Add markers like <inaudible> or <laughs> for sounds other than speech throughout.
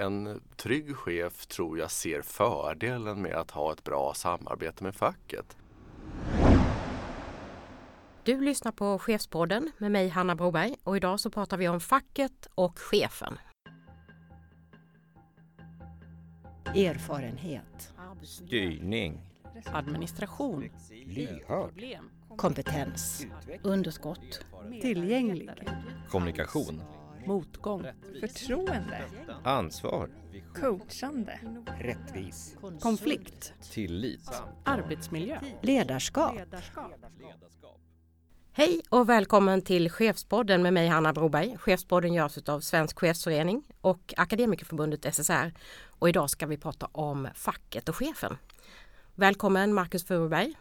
en trygg chef tror jag ser fördelen med att ha ett bra samarbete med facket. Du lyssnar på Chefspodden med mig Hanna Broberg och idag så pratar vi om facket och chefen. Erfarenhet. Styrning. Administration. Lyhörd. Kompetens. Underskott. Tillgänglig. Kommunikation. Motgång. Förtroende. Ansvar. Coachande. Rättvis. Konflikt. Tillit. Arbetsmiljö. Ledarskap. Hej och välkommen till Chefspodden med mig Hanna Broberg. Chefspodden görs av Svensk Chefsförening och Akademikerförbundet SSR. Och idag ska vi prata om facket och chefen. Välkommen Marcus Furuberg.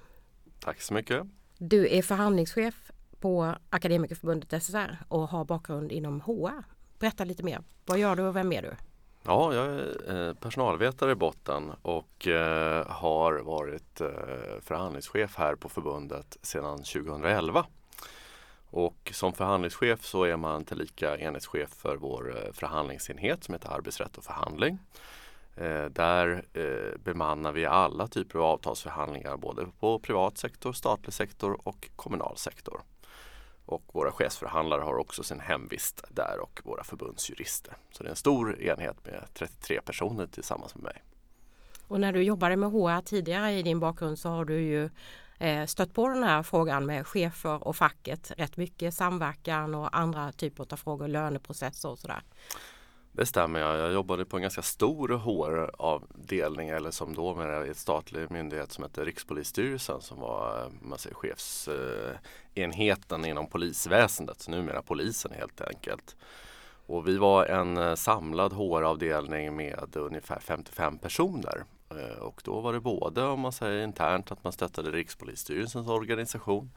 Tack så mycket. Du är förhandlingschef på Akademikerförbundet SSR och har bakgrund inom HR. Berätta lite mer. Vad gör du och vem är du? Ja, jag är eh, personalvetare i botten och eh, har varit eh, förhandlingschef här på förbundet sedan 2011. Och som förhandlingschef så är man tillika enhetschef för vår förhandlingsenhet som heter arbetsrätt och förhandling. Där bemannar vi alla typer av avtalsförhandlingar både på privat sektor, statlig sektor och kommunal sektor. Och våra chefsförhandlare har också sin hemvist där och våra förbundsjurister. Så det är en stor enhet med 33 personer tillsammans med mig. Och när du jobbade med HR tidigare i din bakgrund så har du ju eh, stött på den här frågan med chefer och facket rätt mycket samverkan och andra typer av frågor, löneprocesser och sådär. Det stämmer. Jag, jag jobbade på en ganska stor HR-avdelning eller som då med en statlig myndighet som heter Rikspolisstyrelsen som var eh, man säger, chefsenheten inom polisväsendet, så numera polisen helt enkelt. Och vi var en eh, samlad HR-avdelning med ungefär 55 personer. Eh, och då var det både om man säger internt att man stöttade Rikspolisstyrelsens organisation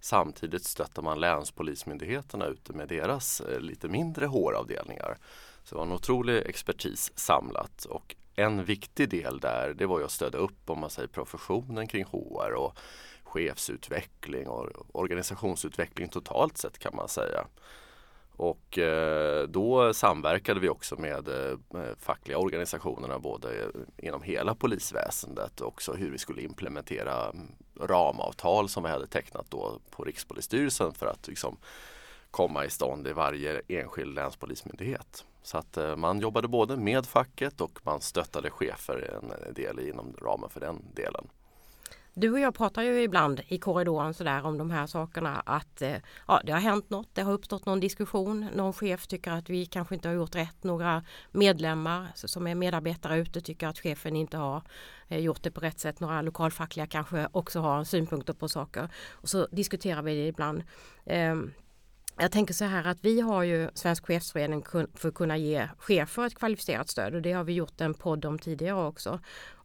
Samtidigt stöttar man länspolismyndigheterna ute med deras lite mindre HR-avdelningar. Så det var en otrolig expertis samlat och en viktig del där det var ju att stödja upp om man säger professionen kring HR och chefsutveckling och organisationsutveckling totalt sett kan man säga. Och eh, då samverkade vi också med eh, fackliga organisationerna både inom hela polisväsendet och också hur vi skulle implementera mm, ramavtal som vi hade tecknat då på Rikspolisstyrelsen för att liksom komma i stånd i varje enskild länspolismyndighet. Så att eh, man jobbade både med facket och man stöttade chefer en eh, del inom ramen för den delen. Du och jag pratar ju ibland i korridoren sådär om de här sakerna att eh, ja, det har hänt något, det har uppstått någon diskussion, någon chef tycker att vi kanske inte har gjort rätt, några medlemmar som är medarbetare ute tycker att chefen inte har gjort det på rätt sätt, några lokalfackliga kanske också har synpunkter på saker och så diskuterar vi det ibland. Ehm, jag tänker så här att vi har ju Svensk chefsförening för att kunna ge chefer ett kvalificerat stöd och det har vi gjort en podd om tidigare också.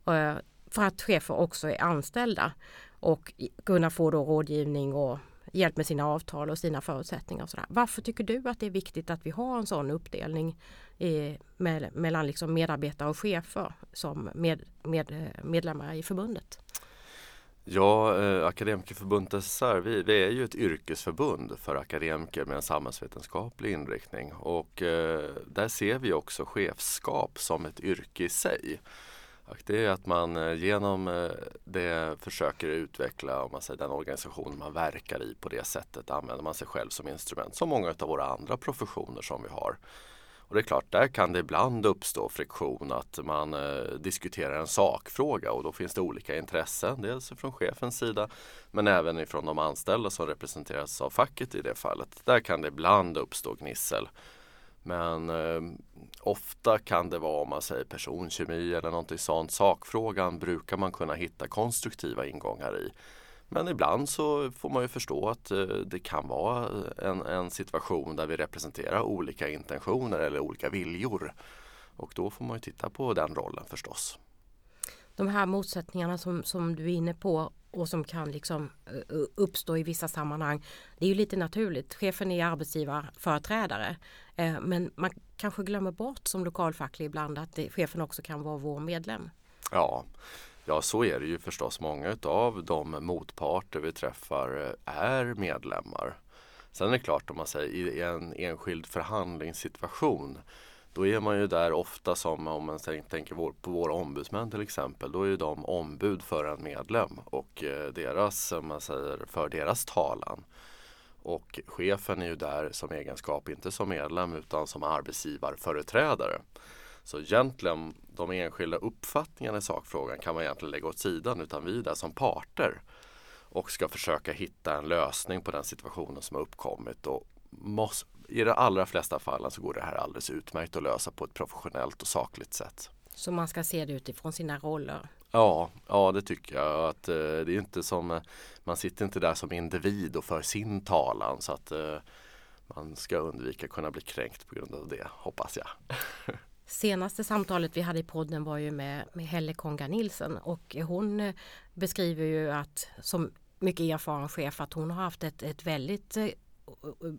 Eh, för att chefer också är anställda och kunna få då rådgivning och hjälp med sina avtal och sina förutsättningar. Och sådär. Varför tycker du att det är viktigt att vi har en sån uppdelning i, med, mellan liksom medarbetare och chefer som med, med, medlemmar i förbundet? Ja, eh, Akademikerförbundet SSR, vi, vi, är ju ett yrkesförbund för akademiker med en samhällsvetenskaplig inriktning och eh, där ser vi också chefskap som ett yrke i sig. Och det är att man eh, genom eh, det försöker utveckla om man säger, den organisation man verkar i på det sättet använder man sig själv som instrument som många av våra andra professioner som vi har. Och det är klart, där kan det ibland uppstå friktion att man eh, diskuterar en sakfråga och då finns det olika intressen. Dels från chefens sida men även ifrån de anställda som representeras av facket i det fallet. Där kan det ibland uppstå gnissel. Men eh, ofta kan det vara om man säger personkemi eller någonting sånt. Sakfrågan brukar man kunna hitta konstruktiva ingångar i. Men ibland så får man ju förstå att eh, det kan vara en, en situation där vi representerar olika intentioner eller olika viljor. Och då får man ju titta på den rollen förstås. De här motsättningarna som, som du är inne på och som kan liksom eh, uppstå i vissa sammanhang. Det är ju lite naturligt. Chefen är arbetsgivarföreträdare. Eh, men man kanske glömmer bort som lokalfacklig ibland att chefen också kan vara vår medlem. Ja, Ja, så är det ju förstås. Många av de motparter vi träffar eh, är medlemmar. Sen är det klart om man säger i en enskild förhandlingssituation Då är man ju där ofta som om man tänker på våra ombudsmän till exempel. Då är de ombud för en medlem och eh, deras, om man säger, för deras talan. Och chefen är ju där som egenskap, inte som medlem utan som arbetsgivarföreträdare. Så egentligen de enskilda uppfattningarna i sakfrågan kan man egentligen lägga åt sidan utan vi är där som parter och ska försöka hitta en lösning på den situationen som har uppkommit. Och måste, I de allra flesta fallen så går det här alldeles utmärkt att lösa på ett professionellt och sakligt sätt. Så man ska se det utifrån sina roller? Ja, ja det tycker jag. Att, eh, det är inte som, eh, man sitter inte där som individ och för sin talan så att eh, man ska undvika att kunna bli kränkt på grund av det, hoppas jag. <laughs> Senaste samtalet vi hade i podden var ju med, med Helle Konga Nilsen och hon eh, beskriver ju att som mycket erfaren chef att hon har haft ett, ett väldigt eh,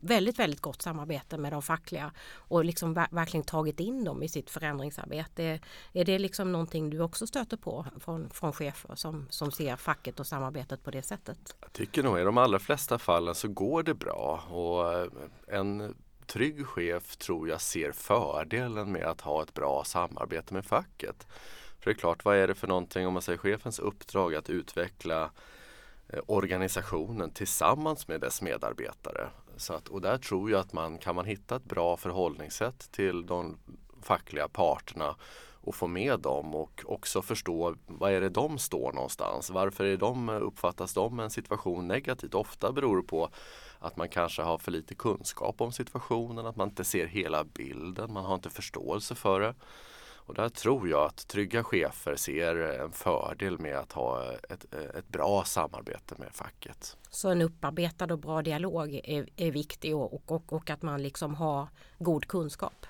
väldigt, väldigt gott samarbete med de fackliga och liksom verkligen tagit in dem i sitt förändringsarbete. Är det liksom någonting du också stöter på från, från chefer som, som ser facket och samarbetet på det sättet? Jag tycker nog i de allra flesta fallen så går det bra och eh, en trygg chef tror jag ser fördelen med att ha ett bra samarbete med facket. För det är klart, vad är det för någonting om man säger chefens uppdrag att utveckla eh, organisationen tillsammans med dess medarbetare. Så att, och där tror jag att man kan man hitta ett bra förhållningssätt till de fackliga parterna och få med dem och också förstå vad är det de står någonstans. Varför är de, uppfattas de en situation negativt? Ofta beror det på att man kanske har för lite kunskap om situationen, att man inte ser hela bilden, man har inte förståelse för det. Och där tror jag att trygga chefer ser en fördel med att ha ett, ett bra samarbete med facket. Så en upparbetad och bra dialog är, är viktig och, och, och, att man liksom har god kunskap?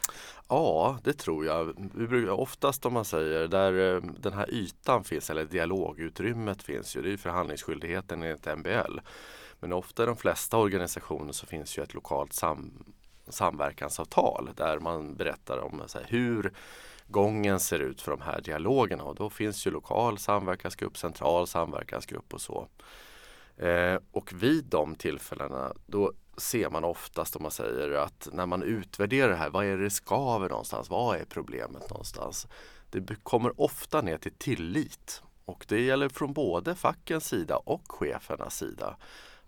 Ja, det tror jag. Vi brukar, oftast om man säger där eh, den här ytan finns eller dialogutrymmet finns ju, det är förhandlingsskyldigheten enligt MBL. Men ofta i de flesta organisationer så finns ju ett lokalt sam samverkansavtal där man berättar om här, hur gången ser ut för de här dialogerna och då finns ju lokal samverkansgrupp, central samverkansgrupp och så. Eh, och vid de tillfällena då ser man oftast om man säger att när man utvärderar det här, vad är det skaver någonstans? Vad är problemet någonstans? Det kommer ofta ner till tillit och det gäller från både fackens sida och chefernas sida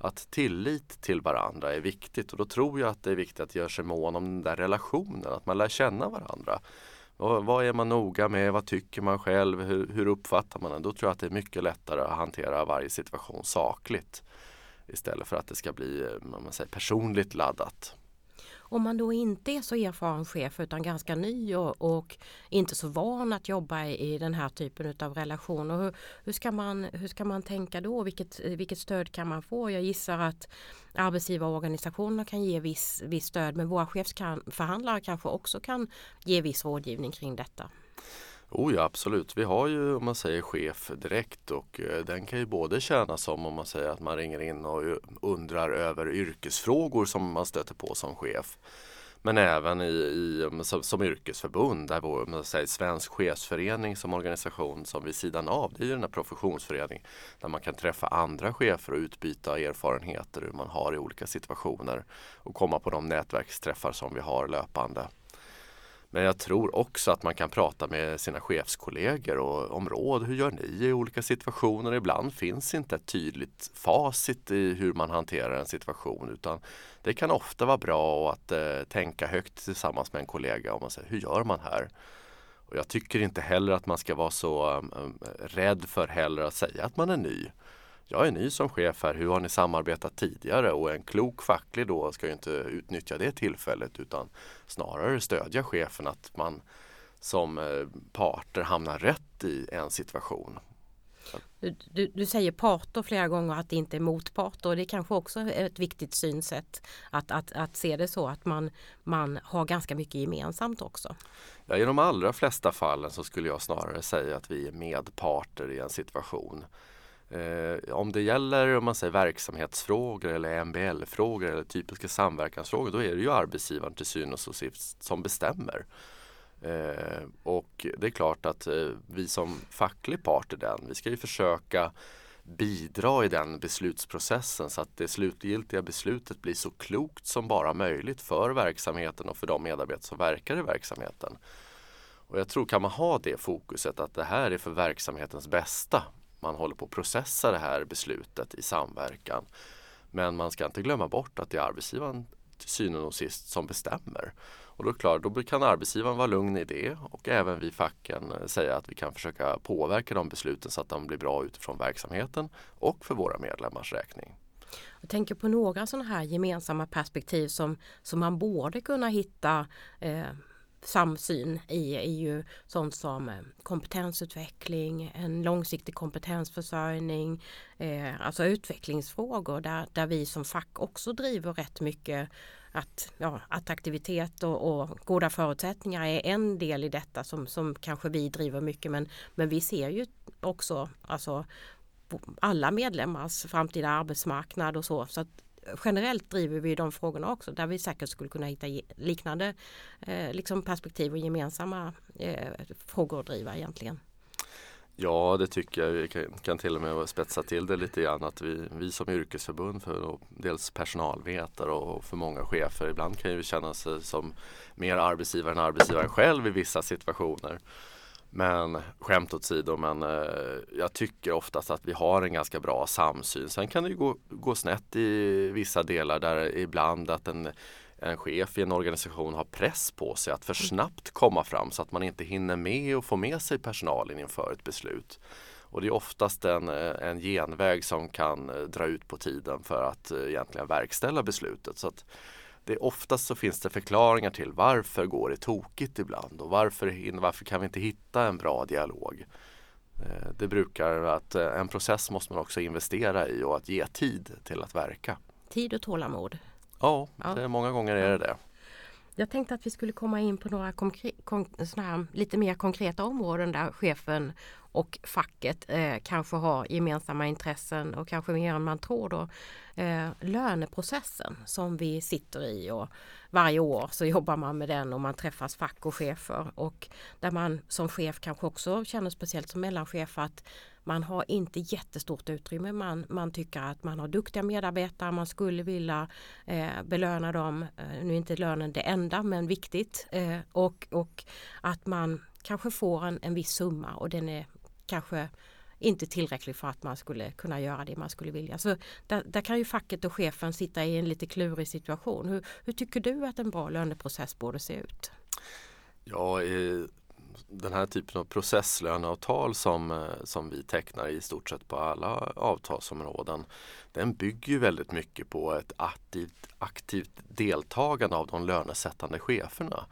att tillit till varandra är viktigt och då tror jag att det är viktigt att göra sig mån om den där relationen, att man lär känna varandra. Och vad är man noga med? Vad tycker man själv? Hur, hur uppfattar man den? Då tror jag att det är mycket lättare att hantera varje situation sakligt istället för att det ska bli eh, man säger, personligt laddat. Om man då inte är så erfaren chef utan ganska ny och, och inte så van att jobba i, i den här typen av relationer. Hur, hur, ska man, hur ska man tänka då? Vilket, vilket stöd kan man få? Jag gissar att arbetsgivarorganisationerna kan ge viss, viss stöd men våra chefsförhandlare kanske också kan ge viss rådgivning kring detta. Oh ja, absolut. Vi har ju om man säger chef direkt och eh, den kan ju både tjäna som om man säger att man ringer in och undrar över yrkesfrågor som man stöter på som chef. Men även i, i som, som, yrkesförbund, där vår man säger, Svensk chefsförening som organisation som vid sidan av, det är ju den här professionsföreningen där man kan träffa andra chefer och utbyta erfarenheter hur man har i olika situationer och komma på de nätverksträffar som vi har löpande. Men jag tror också att man kan prata med sina chefskollegor och, om råd. Hur gör ni i olika situationer? Ibland finns inte ett tydligt facit i hur man hanterar en situation utan det kan ofta vara bra att eh, tänka högt tillsammans med en kollega om man säger hur gör man här? Och jag tycker inte heller att man ska vara så um, rädd för heller att säga att man är ny jag är ny som chef här, hur har ni samarbetat tidigare? Och en klok facklig då ska ju inte utnyttja det tillfället utan snarare stödja chefen att man som eh, parter hamnar rätt i en situation. Du, du, du, säger parter flera gånger att det inte är motparter och det är kanske också är ett viktigt synsätt att, att, att se det så att man, man har ganska mycket gemensamt också. Ja, I de allra flesta fallen så skulle jag snarare säga att vi är medparter i en situation. Eh, om det gäller om man säger verksamhetsfrågor eller MBL-frågor eller typiska samverkansfrågor då är det ju arbetsgivaren till syvende och sist som bestämmer. Eh, och det är klart att eh, vi som facklig part i den, vi ska ju försöka bidra i den beslutsprocessen så att det slutgiltiga beslutet blir så klokt som bara möjligt för verksamheten och för de medarbetare som verkar i verksamheten. Och jag tror kan man ha det fokuset att det här är för verksamhetens bästa. Man håller på att processa det här beslutet i samverkan. Men man ska inte glömma bort att det är arbetsgivaren till syvende och sist som bestämmer. Och då, är klart, då kan arbetsgivaren vara lugn i det och även vi facken eh, säga att vi kan försöka påverka de besluten så att de blir bra utifrån verksamheten och för våra medlemmars räkning. Jag tänker på några sådana här gemensamma perspektiv som, som man borde kunna hitta eh, samsyn i är ju sånt som eh, kompetensutveckling, en långsiktig kompetensförsörjning, eh, alltså utvecklingsfrågor där, där vi som fack också driver rätt mycket att ja, attraktivitet och, och, goda förutsättningar är en del i detta som, som kanske vi driver mycket men, men vi ser ju också alltså, alla medlemmars framtida arbetsmarknad och så. så att generellt driver vi de frågorna också där vi säkert skulle kunna hitta liknande eh, liksom perspektiv och gemensamma eh, frågor att driva egentligen. Ja, det tycker jag. Vi kan, kan till och med spetsa till det lite grann att vi, vi som yrkesförbund för dels personalvetare och för många chefer ibland kan ju känna sig som mer arbetsgivare än arbetsgivaren själv i vissa situationer. Men skämt åsido, men eh, jag tycker oftast att vi har en ganska bra samsyn. Sen kan det ju gå, gå snett i vissa delar där ibland att en, en chef i en organisation har press på sig att för snabbt komma fram så att man inte hinner med och få med sig personalen inför ett beslut. Och det är oftast en, eh, en genväg som kan eh, dra ut på tiden för att eh, egentligen verkställa beslutet. Så att det oftast så finns det förklaringar till varför går det tokigt ibland och varför, varför kan vi inte hitta en bra dialog. Eh, det brukar att eh, en process måste man också investera i och att ge tid till att verka. Tid och tålamod. Ja, ja. många gånger är det det. Jag tänkte att vi skulle komma in på några här, lite mer konkreta områden där chefen och facket eh, kanske har gemensamma intressen och kanske mer än man tror då. Eh, löneprocessen som vi sitter i och varje år så jobbar man med den och man träffas fack och chefer och där man som chef kanske också känner speciellt som mellanchef att man har inte jättestort utrymme. Man, man tycker att man har duktiga medarbetare, man skulle vilja eh, belöna dem. Eh, nu är inte lönen det enda men viktigt. Eh, och, och att man kanske får en, en viss summa och den är kanske inte tillräcklig för att man skulle kunna göra det man skulle vilja. Så där, där, kan ju facket och chefen sitta i en lite klurig situation. Hur, hur tycker du att en bra löneprocess borde se ut? Ja, eh, den här typen av processlöneavtal som, eh, som vi tecknar i stort sett på alla avtalsområden den bygger ju väldigt mycket på ett aktivt, aktivt deltagande av de lönesättande cheferna.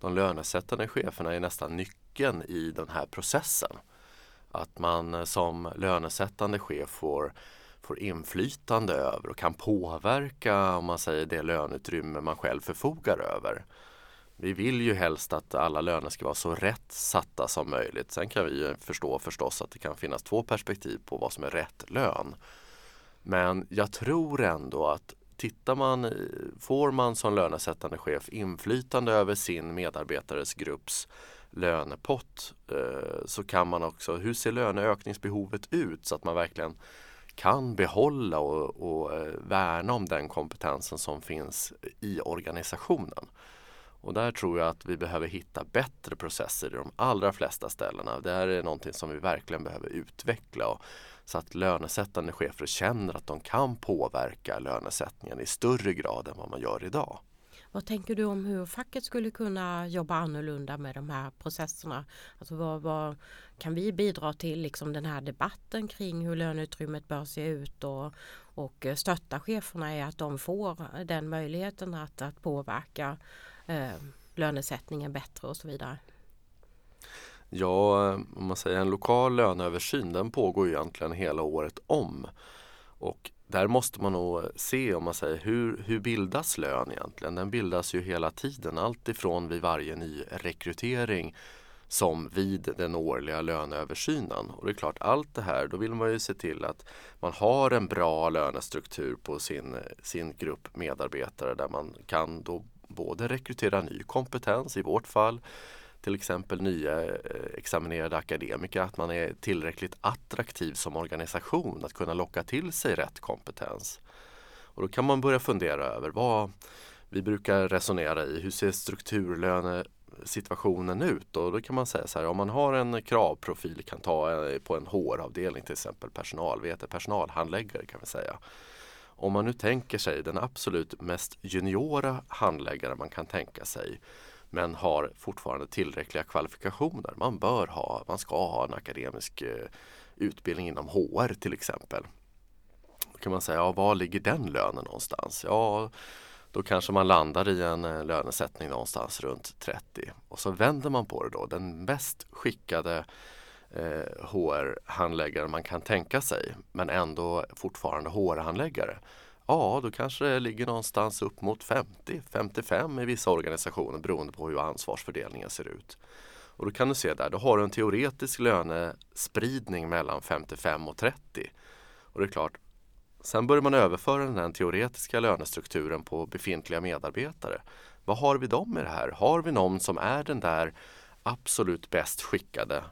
De lönesättande cheferna är nästan nyckeln i den här processen. Att man eh, som lönesättande chef får, får inflytande över och kan påverka om man säger det löneutrymme man själv förfogar över. Vi vill ju helst att alla löner ska vara så rätt satta som möjligt. Sen kan vi förstå förstås att det kan finnas två perspektiv på vad som är rätt lön. Men jag tror ändå att tittar man, eh, får man som lönesättande chef inflytande över sin medarbetares grupps lönepott eh, så kan man också, hur ser löneökningsbehovet ut så att man verkligen kan behålla och, och eh, värna om den kompetensen som finns i organisationen. Och där tror jag att vi behöver hitta bättre processer i de allra flesta ställena. Det här är någonting som vi verkligen behöver utveckla och, så att lönesättande chefer känner att de kan påverka lönesättningen i större grad än vad man gör idag. Vad tänker du om hur facket skulle kunna jobba annorlunda med de här processerna? Alltså vad, vad kan vi bidra till liksom den här debatten kring hur löneutrymmet bör se ut och, och stötta cheferna i att de får den möjligheten att, att påverka eh, lönesättningen bättre och så vidare? Ja, om man säger en lokal löneöversyn den pågår ju egentligen hela året om. Och där måste man nog se om man säger hur, hur bildas lön egentligen? Den bildas ju hela tiden, alltifrån vid varje ny rekrytering som vid den årliga löneöversynen. Och det är klart, allt det här, då vill man ju se till att man har en bra lönestruktur på sin, sin grupp medarbetare där man kan då både rekrytera ny kompetens, i vårt fall till exempel nya eh, examinerade akademiker, att man är tillräckligt attraktiv som organisation att kunna locka till sig rätt kompetens. Och då kan man börja fundera över vad vi brukar resonera i, hur ser strukturlönesituationen ut? Och då kan man säga så här, om man har en kravprofil, kan ta eh, på en HR-avdelning till exempel, personalvetare, personalhandläggare kan vi säga. Om man nu tänker sig den absolut mest juniora handläggare man kan tänka sig men har fortfarande tillräckliga kvalifikationer. Man bör ha, man ska ha en akademisk eh, utbildning inom HR till exempel. Då kan man säga, ja, var ligger den lönen någonstans? Ja, då kanske man landar i en eh, lönesättning någonstans runt 30 och så vänder man på det då. Den mest skickade eh, HR-handläggare man kan tänka sig men ändå fortfarande HR-handläggare. Ja, då kanske det ligger någonstans upp mot 50-55 i vissa organisationer beroende på hur ansvarsfördelningen ser ut. Och då kan du se där, då har du en teoretisk lönespridning mellan 55 och 30. Och det är klart, sen börjar man överföra den här teoretiska lönestrukturen på befintliga medarbetare. Vad har vi dem i det här? Har vi någon som är den där absolut bäst skickade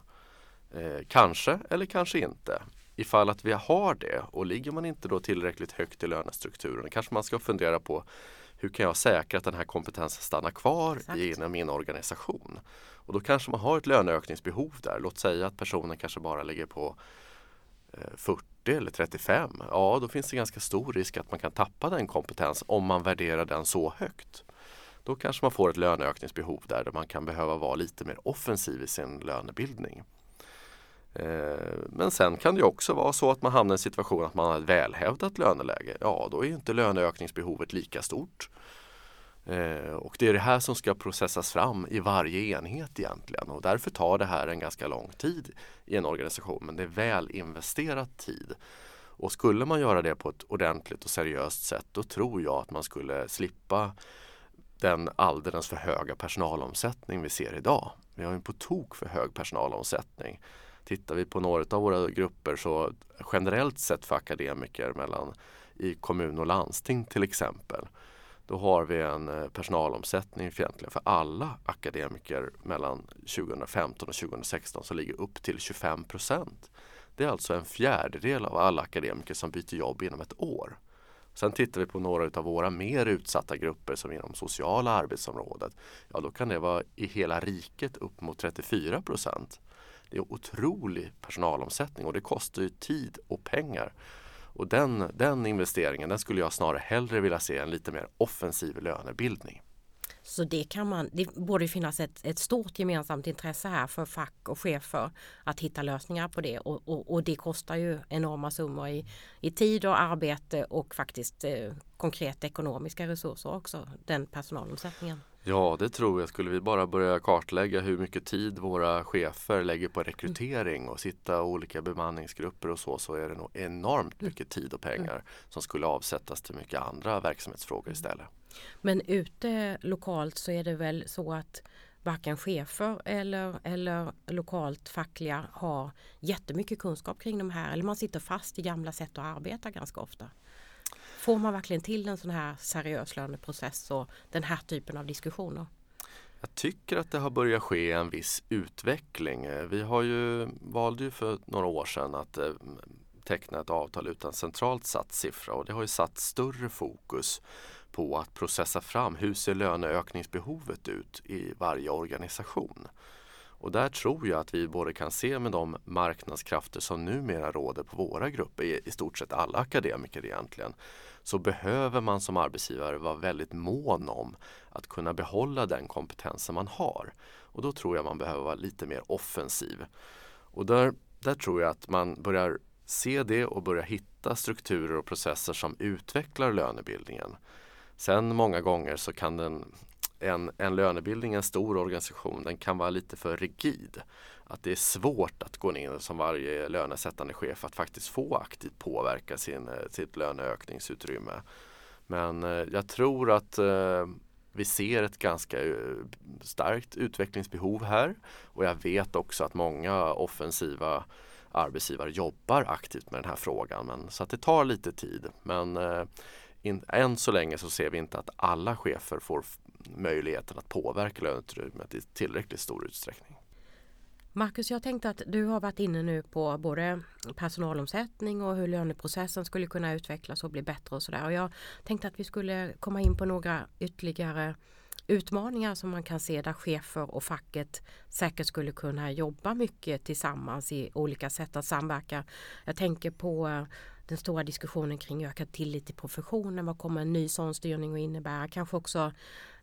Eh, kanske eller kanske inte. Ifall att vi har det och ligger man inte då tillräckligt högt i lönestrukturen kanske man ska fundera på hur kan jag säkra att den här kompetensen stannar kvar Exakt. inom min organisation? Och då kanske man har ett löneökningsbehov där. Låt säga att personen kanske bara ligger på eh, 40 eller 35. Ja, då finns det ganska stor risk att man kan tappa den kompetens om man värderar den så högt. Då kanske man får ett löneökningsbehov där, där man kan behöva vara lite mer offensiv i sin lönebildning. Eh, men sen kan det också vara så att man hamnar i en situation att man har ett välhävdat löneläge. Ja, då är inte löneökningsbehovet lika stort. Eh, och det är det här som ska processas fram i varje enhet egentligen och därför tar det här en ganska lång tid i en organisation men det är väl investerad tid. Och skulle man göra det på ett ordentligt och seriöst sätt då tror jag att man skulle slippa den alldeles för höga personalomsättning vi ser idag. Vi har en på tok för hög personalomsättning. Tittar vi på några av våra grupper så generellt sett för akademiker mellan i kommun och landsting till exempel. Då har vi en eh, personalomsättning egentligen för alla akademiker mellan 2015 och 2016 som ligger upp till 25 procent. Det är alltså en fjärdedel av alla akademiker som byter jobb inom ett år. Sen tittar vi på några av våra mer utsatta grupper som inom sociala arbetsområdet. Ja, då kan det vara i hela riket upp mot 34 procent. Det är otrolig personalomsättning och det kostar ju tid och pengar. Och den, den investeringen den skulle jag snarare hellre vilja se en lite mer offensiv lönebildning. Så det kan man, det borde finnas ett, ett stort gemensamt intresse här för fack och chefer att hitta lösningar på det och, och, och det kostar ju enorma summor i, i tid och arbete och faktiskt eh, konkreta ekonomiska resurser också, den personalomsättningen. Ja, det tror jag. Skulle vi bara börja kartlägga hur mycket tid våra chefer lägger på rekrytering och sitta i olika bemanningsgrupper och så, så är det nog enormt mycket tid och pengar som skulle avsättas till mycket andra verksamhetsfrågor istället. Men ute lokalt så är det väl så att varken chefer eller, eller lokalt fackliga har jättemycket kunskap kring de här eller man sitter fast i gamla sätt att arbeta ganska ofta. Får man verkligen till en sån här seriös löneprocess och den här typen av diskussioner? Jag tycker att det har börjat ske en viss utveckling. Eh, vi har ju, valde ju för några år sedan att eh, teckna ett avtal utan centralt satt siffra och det har ju satt större fokus på att processa fram hur ser löneökningsbehovet ut i varje organisation. Och där tror jag att vi både kan se med de marknadskrafter som numera råder på våra grupper, i stort sett alla akademiker egentligen, så behöver man som arbetsgivare vara väldigt mån om att kunna behålla den kompetensen man har. Och då tror jag man behöver vara lite mer offensiv. Och där, där tror jag att man börjar se det och börja hitta strukturer och processer som utvecklar lönebildningen. Sen många gånger så kan den, en, en lönebildning i en stor organisation den kan vara lite för rigid. Att det är svårt att gå in som varje lönesättande chef att faktiskt få aktivt påverka sin, eh, sitt löneökningsutrymme. Men eh, jag tror att eh, vi ser ett ganska starkt utvecklingsbehov här och jag vet också att många offensiva arbetsgivare jobbar aktivt med den här frågan. Men, så att det tar lite tid. Men in, än så länge så ser vi inte att alla chefer får möjligheten att påverka löneutrymmet i tillräckligt stor utsträckning. Marcus, jag tänkte att du har varit inne nu på både personalomsättning och hur löneprocessen skulle kunna utvecklas och bli bättre och sådär. Och jag tänkte att vi skulle komma in på några ytterligare utmaningar som man kan se där chefer och facket säkert skulle kunna jobba mycket tillsammans i olika sätt att samverka. Jag tänker på den stora diskussionen kring ökad tillit till professionen. Vad kommer en ny sån styrning att innebära? Kanske också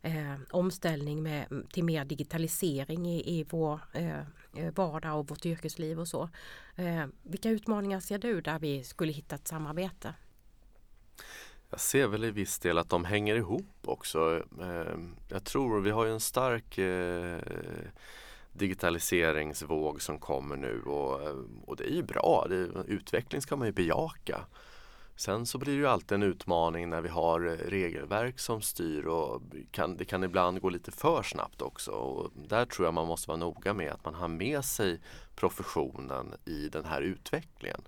eh, omställning med, till mer digitalisering i, i vår eh, eh, vardag och vårt yrkesliv och så. Eh, vilka utmaningar ser du där vi skulle hitta ett samarbete? Jag ser väl i viss del att de hänger ihop också. Eh, jag tror vi har ju en stark eh, digitaliseringsvåg som kommer nu och, eh, och det är ju bra. Det, utveckling ska man ju bejaka. Sen så blir det ju alltid en utmaning när vi har eh, regelverk som styr och kan, det kan ibland gå lite för snabbt också. Och där tror jag man måste vara noga med att man har med sig professionen i den här utvecklingen.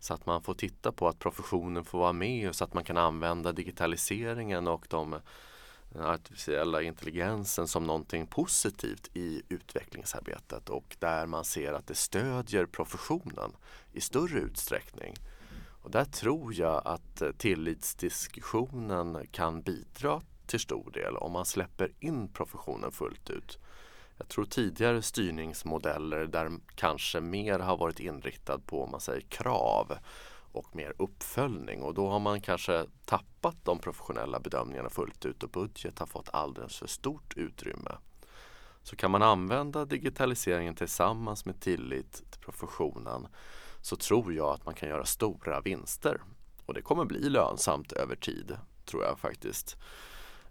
Så att man får titta på att professionen får vara med och så att man kan använda digitaliseringen och de den artificiella intelligensen som någonting positivt i utvecklingsarbetet och där man ser att det stödjer professionen i större utsträckning. Och där tror jag att tillitsdiskussionen kan bidra till stor del om man släpper in professionen fullt ut. Jag tror tidigare styrningsmodeller där kanske mer har varit inriktad på om man säger krav och mer uppföljning och då har man kanske tappat de professionella bedömningarna fullt ut och budget har fått alldeles för stort utrymme. Så kan man använda digitaliseringen tillsammans med tillit till professionen så tror jag att man kan göra stora vinster. Och det kommer bli lönsamt över tid, tror jag faktiskt.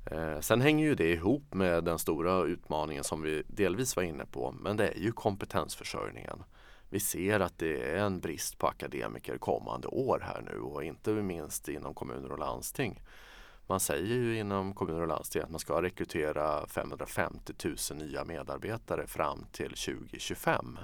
Eh, sen hänger ju det ihop med den stora utmaningen som vi delvis var inne på, men det är ju kompetensförsörjningen. Vi ser att det är en brist på akademiker kommande år här nu och inte minst inom kommuner och landsting. Man säger ju inom kommuner och landsting att man ska rekrytera 550 000 nya medarbetare fram till 2025.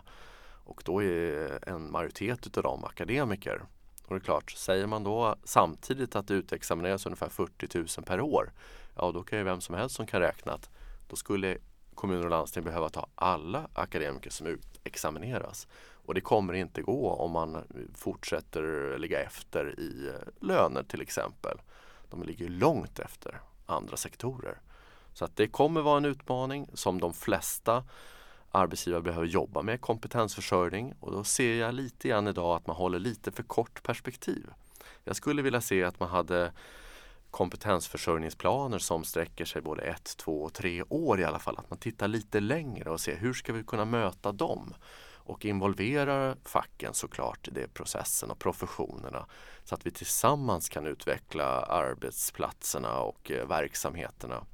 Och då är en majoritet av dem akademiker. Och det är klart, säger man då samtidigt att det utexamineras ungefär 40 000 per år, ja då kan ju vem som helst som kan räkna att då skulle kommuner och landsting behöva ta alla akademiker som utexamineras. Och det kommer inte gå om man fortsätter ligga efter i löner till exempel. De ligger långt efter andra sektorer. Så att det kommer vara en utmaning som de flesta arbetsgivare behöver jobba med kompetensförsörjning och då ser jag lite grann idag att man håller lite för kort perspektiv. Jag skulle vilja se att man hade kompetensförsörjningsplaner som sträcker sig både ett, två och tre år i alla fall. Att man tittar lite längre och ser hur ska vi kunna möta dem? Och involverar facken såklart i det processen och professionerna så att vi tillsammans kan utveckla arbetsplatserna och eh, verksamheterna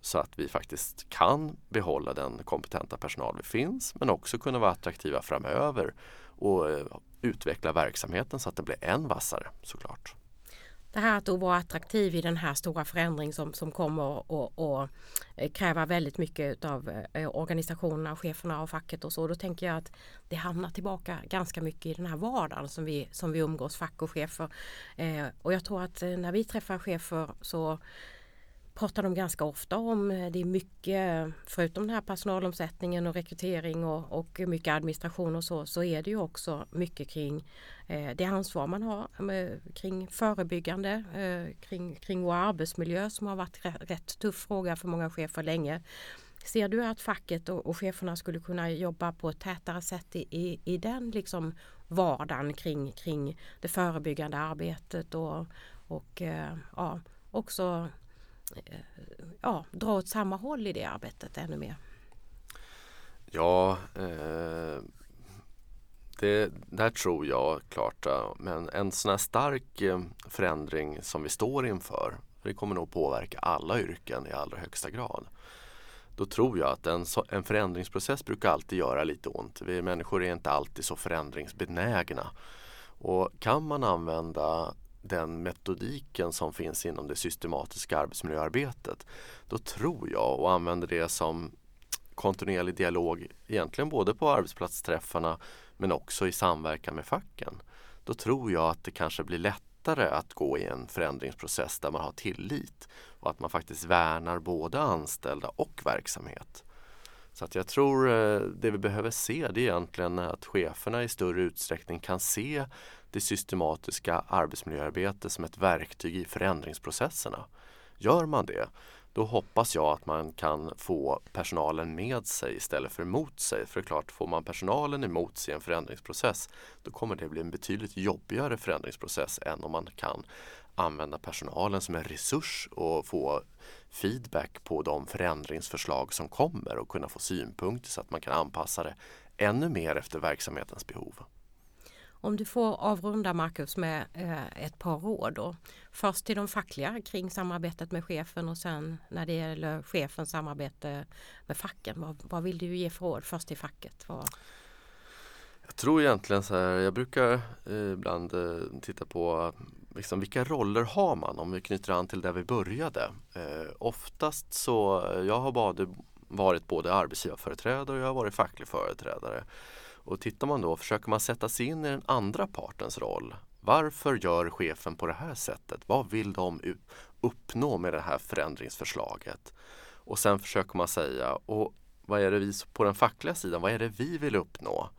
så att vi faktiskt kan behålla den kompetenta personal vi finns men också kunna vara attraktiva framöver och eh, utveckla verksamheten så att det blir än vassare såklart. Det här att vara attraktiv i den här stora förändring som, som kommer och, eh, kräva väldigt mycket av eh, organisationerna, cheferna och facket och så. Då tänker jag att det hamnar tillbaka ganska mycket i den här vardagen som vi, som vi umgås, fack och chefer. Eh, och jag tror att eh, när vi träffar chefer så pratar de ganska ofta om. Eh, det är mycket, förutom den här personalomsättningen och rekrytering och, och mycket administration och så, så är det ju också mycket kring eh, det ansvar man har eh, med, kring förebyggande, eh, kring, kring vår arbetsmiljö som har varit rätt, rätt tuff fråga för många chefer länge. Ser du att facket och, och cheferna skulle kunna jobba på ett tätare sätt i, i, i den liksom vardagen kring, kring det förebyggande arbetet och, och eh, ja, också Eh, ja, dra åt samma håll i det arbetet ännu mer? Ja, eh, det där tror jag klart. Men en sån här stark eh, förändring som vi står inför, det kommer nog påverka alla yrken i allra högsta grad. Då tror jag att en, en förändringsprocess brukar alltid göra lite ont. Vi människor är inte alltid så förändringsbenägna. Och kan man använda den metodiken som finns inom det systematiska arbetsmiljöarbetet. Då tror jag och använder det som kontinuerlig dialog egentligen både på arbetsplatsträffarna men också i samverkan med facken. Då tror jag att det kanske blir lättare att gå i en förändringsprocess där man har tillit och att man faktiskt värnar både anställda och verksamhet. Så att jag tror eh, det vi behöver se det är egentligen att cheferna i större utsträckning kan se det systematiska arbetsmiljöarbetet som ett verktyg i förändringsprocesserna. Gör man det, då hoppas jag att man kan få personalen med sig istället för emot sig. För klart, får man personalen emot sig i en förändringsprocess då kommer det bli en betydligt jobbigare förändringsprocess än om man kan använda personalen som en resurs och få feedback på de förändringsförslag som kommer och kunna få synpunkter så att man kan anpassa det ännu mer efter verksamhetens behov. Om du får avrunda Marcus med eh, ett par råd då. Först till de fackliga kring samarbetet med chefen och sen när det gäller chefens samarbete med facken. Vad, vad vill du ge för råd? Först till facket. Vad... Jag tror egentligen så här, jag brukar eh, ibland eh, titta på liksom, vilka roller har man om vi knyter an till där vi började. Eh, oftast så, jag har både, varit både arbetsgivarföreträdare och jag har varit facklig företrädare. Och tittar man då, försöker man sätta sig in i den andra partens roll. Varför gör chefen på det här sättet? Vad vill de uppnå med det här förändringsförslaget? Och sen försöker man säga, och vad är det vi på den fackliga sidan, vad är det vi vill uppnå?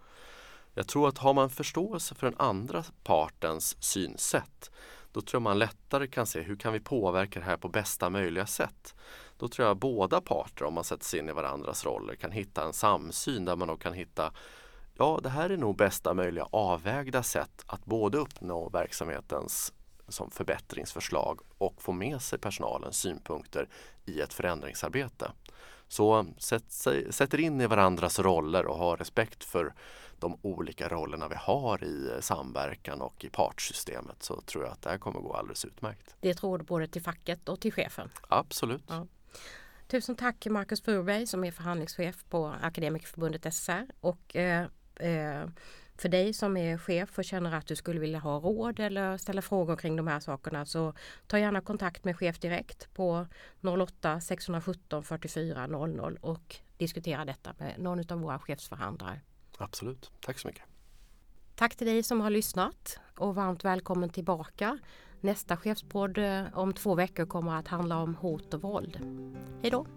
Jag tror att har man förståelse för den andra partens synsätt då tror jag man lättare kan se hur kan vi påverka det här på bästa möjliga sätt. Då tror jag båda parter, om man sätter sig in i varandras roller, kan hitta en samsyn där man då kan hitta ja, det här är nog bästa möjliga avvägda sätt att både uppnå verksamhetens som förbättringsförslag och få med sig personalens synpunkter i ett förändringsarbete. Så sätt, sig, sätt er in i varandras roller och ha respekt för de olika rollerna vi har i samverkan och i partssystemet så tror jag att det här kommer gå alldeles utmärkt. Det är ett råd både till facket och till chefen? Absolut. Ja. Tusen tack Marcus Furberg som är förhandlingschef på Akademikerförbundet SSR och eh, eh, för dig som är chef och känner att du skulle vilja ha råd eller ställa frågor kring de här sakerna så ta gärna kontakt med chef direkt på 08 617 44 00 och diskutera detta med någon av våra chefsförhandlare. Absolut, tack så mycket. Tack till dig som har lyssnat och varmt välkommen tillbaka. Nästa chefspodd eh, om två veckor kommer att handla om hot och våld. Hej då!